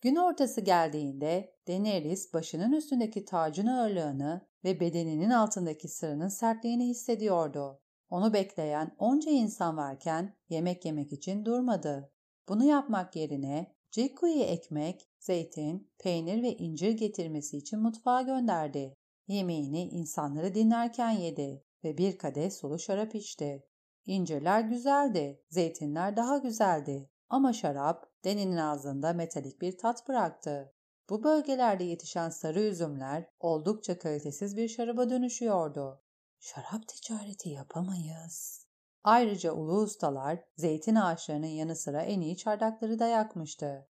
Gün ortası geldiğinde Daenerys başının üstündeki tacın ağırlığını ve bedeninin altındaki sırının sertliğini hissediyordu. Onu bekleyen onca insan varken yemek yemek için durmadı. Bunu yapmak yerine Jiku'yu ekmek, zeytin, peynir ve incir getirmesi için mutfağa gönderdi. Yemeğini insanları dinlerken yedi ve bir kadeh sulu şarap içti. İncirler güzeldi, zeytinler daha güzeldi ama şarap Deni'nin ağzında metalik bir tat bıraktı. Bu bölgelerde yetişen sarı üzümler oldukça kalitesiz bir şaraba dönüşüyordu. Şarap ticareti yapamayız. Ayrıca ulu ustalar zeytin ağaçlarının yanı sıra en iyi çardakları da yakmıştı.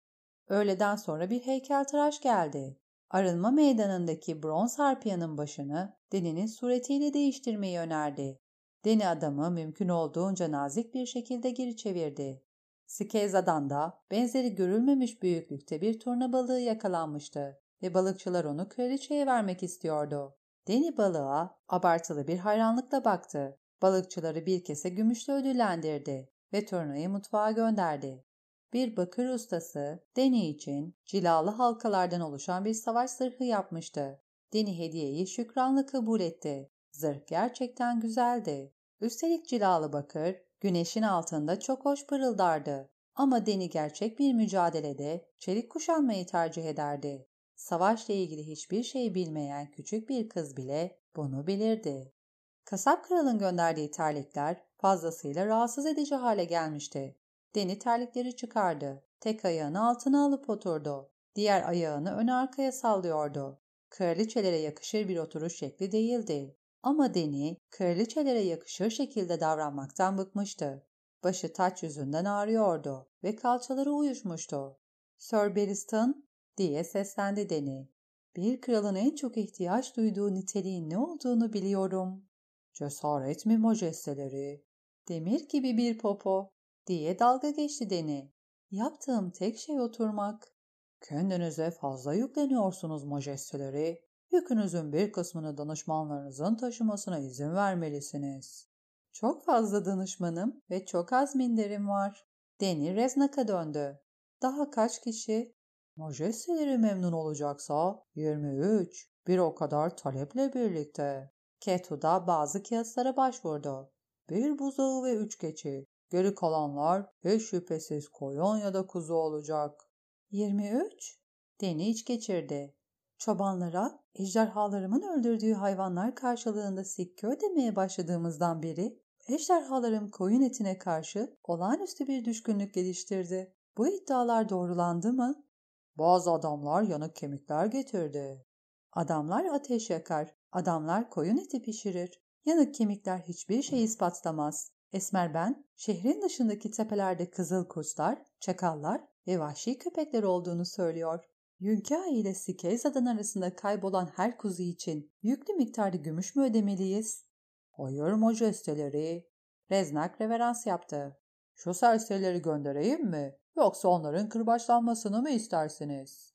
Öğleden sonra bir heykeltıraş geldi. Arınma meydanındaki bronz harpiyanın başını Deni'nin suretiyle değiştirmeyi önerdi. Deni adamı mümkün olduğunca nazik bir şekilde geri çevirdi. Skeza'dan da benzeri görülmemiş büyüklükte bir turna balığı yakalanmıştı ve balıkçılar onu kraliçeye vermek istiyordu. Deni balığa abartılı bir hayranlıkla baktı. Balıkçıları bir kese gümüşle ödüllendirdi ve turnayı mutfağa gönderdi. Bir bakır ustası Deni için cilalı halkalardan oluşan bir savaş zırhı yapmıştı. Deni hediyeyi şükranla kabul etti. Zırh gerçekten güzeldi. Üstelik cilalı bakır güneşin altında çok hoş pırıldardı. Ama Deni gerçek bir mücadelede çelik kuşanmayı tercih ederdi. Savaşla ilgili hiçbir şey bilmeyen küçük bir kız bile bunu bilirdi. Kasap kralın gönderdiği terlikler fazlasıyla rahatsız edici hale gelmişti. Deni terlikleri çıkardı. Tek ayağını altına alıp oturdu. Diğer ayağını ön arkaya sallıyordu. Kraliçelere yakışır bir oturuş şekli değildi. Ama Deni, kraliçelere yakışır şekilde davranmaktan bıkmıştı. Başı taç yüzünden ağrıyordu ve kalçaları uyuşmuştu. Sir Beristan diye seslendi Deni. Bir kralın en çok ihtiyaç duyduğu niteliğin ne olduğunu biliyorum. Cesaret mi majesteleri? Demir gibi bir popo diye dalga geçti Deni. Yaptığım tek şey oturmak. Kendinize fazla yükleniyorsunuz majesteleri. Yükünüzün bir kısmını danışmanlarınızın taşımasına izin vermelisiniz. Çok fazla danışmanım ve çok az minderim var. Deni Reznak'a döndü. Daha kaç kişi? Majesteleri memnun olacaksa 23. Bir o kadar taleple birlikte. Ketu da bazı kağıtlara başvurdu. Bir buzağı ve üç keçi. Geri kalanlar hiç şüphesiz koyun ya da kuzu olacak. 23. Deni iç geçirdi. Çobanlara ejderhalarımın öldürdüğü hayvanlar karşılığında sikke ödemeye başladığımızdan beri ejderhalarım koyun etine karşı olağanüstü bir düşkünlük geliştirdi. Bu iddialar doğrulandı mı? Bazı adamlar yanık kemikler getirdi. Adamlar ateş yakar, adamlar koyun eti pişirir. Yanık kemikler hiçbir şey ispatlamaz. Esmer ben, şehrin dışındaki tepelerde kızıl kurtlar, çakallar ve vahşi köpekler olduğunu söylüyor. Yünka ile Sikeza'dan arasında kaybolan her kuzu için yüklü miktarda gümüş mü ödemeliyiz? Hayır majesteleri. Reznak reverans yaptı. Şu serserileri göndereyim mi? Yoksa onların kırbaçlanmasını mı istersiniz?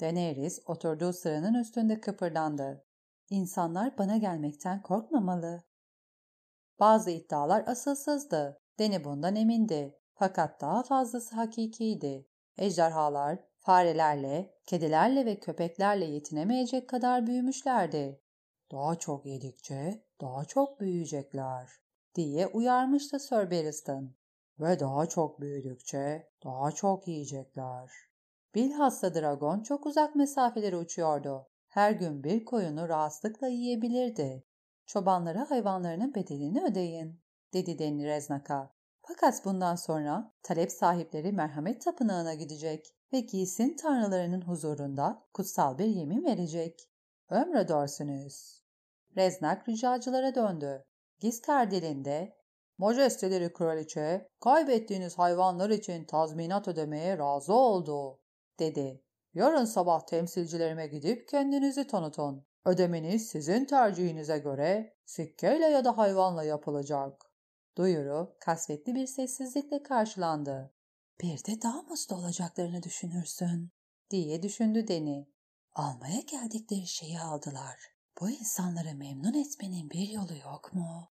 Daenerys oturduğu sıranın üstünde kıpırdandı. İnsanlar bana gelmekten korkmamalı. Bazı iddialar asılsızdı. Deni bundan emindi. Fakat daha fazlası hakikiydi. Ejderhalar, farelerle, kedilerle ve köpeklerle yetinemeyecek kadar büyümüşlerdi. Daha çok yedikçe daha çok büyüyecekler diye uyarmıştı Sir Barristan. Ve daha çok büyüdükçe daha çok yiyecekler. Bilhassa dragon çok uzak mesafeleri uçuyordu. Her gün bir koyunu rahatlıkla yiyebilirdi. Çobanlara hayvanlarının bedelini ödeyin, dedi Deni Reznak'a. Fakat bundan sonra talep sahipleri merhamet tapınağına gidecek ve giysin tanrılarının huzurunda kutsal bir yemin verecek. Ömredersiniz. Reznak ricacılara döndü. Giskar dilinde Majesteleri kraliçe, kaybettiğiniz hayvanlar için tazminat ödemeye razı oldu, dedi. Yarın sabah temsilcilerime gidip kendinizi tanıtın. Ödemeniz sizin tercihinize göre sikkeyle ya da hayvanla yapılacak. Duyuru kasvetli bir sessizlikle karşılandı. Bir de daha mutlu olacaklarını düşünürsün, diye düşündü Deni. Almaya geldikleri şeyi aldılar. Bu insanları memnun etmenin bir yolu yok mu?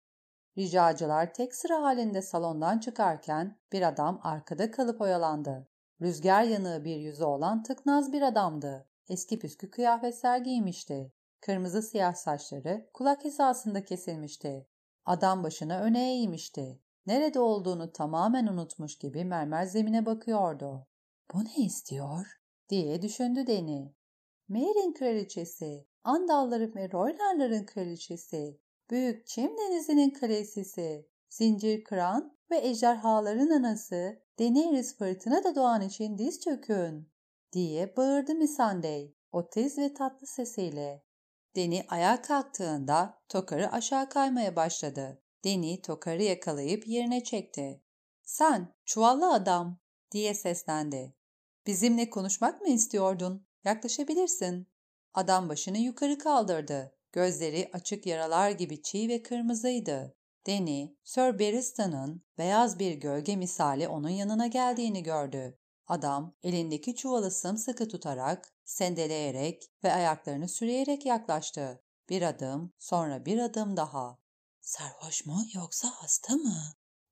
Ricacılar tek sıra halinde salondan çıkarken bir adam arkada kalıp oyalandı. Rüzgar yanığı bir yüzü olan tıknaz bir adamdı. Eski püskü kıyafetler giymişti. Kırmızı siyah saçları kulak hizasında kesilmişti. Adam başına öne eğmişti. Nerede olduğunu tamamen unutmuş gibi mermer zemine bakıyordu. Bu ne istiyor? diye düşündü Deni. Merin kraliçesi, Andalların ve Roylarların kraliçesi, Büyük Çim Denizi'nin kraliçesi, Zincir Kıran ve ejderhaların anası Daenerys fırtına da doğan için diz çökün diye bağırdı Missandei o tez ve tatlı sesiyle. Deni ayağa kalktığında tokarı aşağı kaymaya başladı. Deni tokarı yakalayıp yerine çekti. Sen çuvallı adam diye seslendi. Bizimle konuşmak mı istiyordun? Yaklaşabilirsin. Adam başını yukarı kaldırdı. Gözleri açık yaralar gibi çiğ ve kırmızıydı. Danny, Sir Barristan'ın beyaz bir gölge misali onun yanına geldiğini gördü. Adam elindeki çuvalı sımsıkı tutarak, sendeleyerek ve ayaklarını sürüyerek yaklaştı. Bir adım, sonra bir adım daha. Sarhoş mu yoksa hasta mı?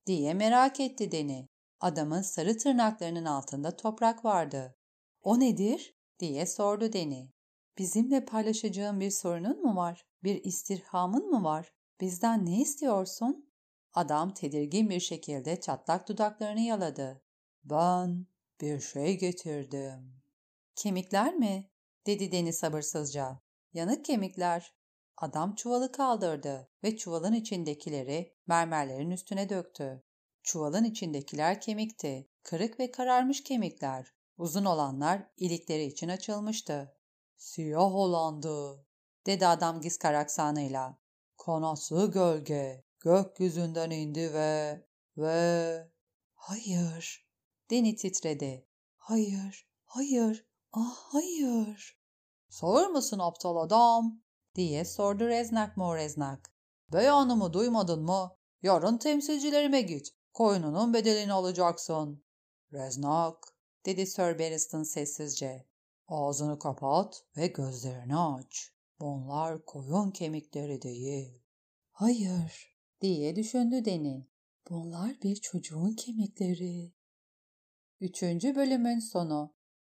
diye merak etti Deni. Adamın sarı tırnaklarının altında toprak vardı. O nedir? diye sordu Deni. Bizimle paylaşacağın bir sorunun mu var? Bir istirhamın mı var? Bizden ne istiyorsun? Adam tedirgin bir şekilde çatlak dudaklarını yaladı. Ben bir şey getirdim. Kemikler mi? dedi Deni sabırsızca. Yanık kemikler. Adam çuvalı kaldırdı ve çuvalın içindekileri mermerlerin üstüne döktü. Çuvalın içindekiler kemikti. Kırık ve kararmış kemikler. Uzun olanlar ilikleri için açılmıştı. Siyah olandı, dedi adam giskar aksanıyla. Kanatlı gölge gökyüzünden indi ve ve hayır. Deni titredi. Hayır, hayır, ah hayır. Sağır mısın aptal adam? diye sordu Reznak Moreznak. Beyanımı duymadın mı? Yarın temsilcilerime git. Koyununun bedelini alacaksın. Reznak, dedi Sir Barristan sessizce. Ağzını kapat ve gözlerini aç. Bunlar koyun kemikleri değil. Hayır, diye düşündü Deni. Bunlar bir çocuğun kemikleri. Üçüncü bölümün sonu.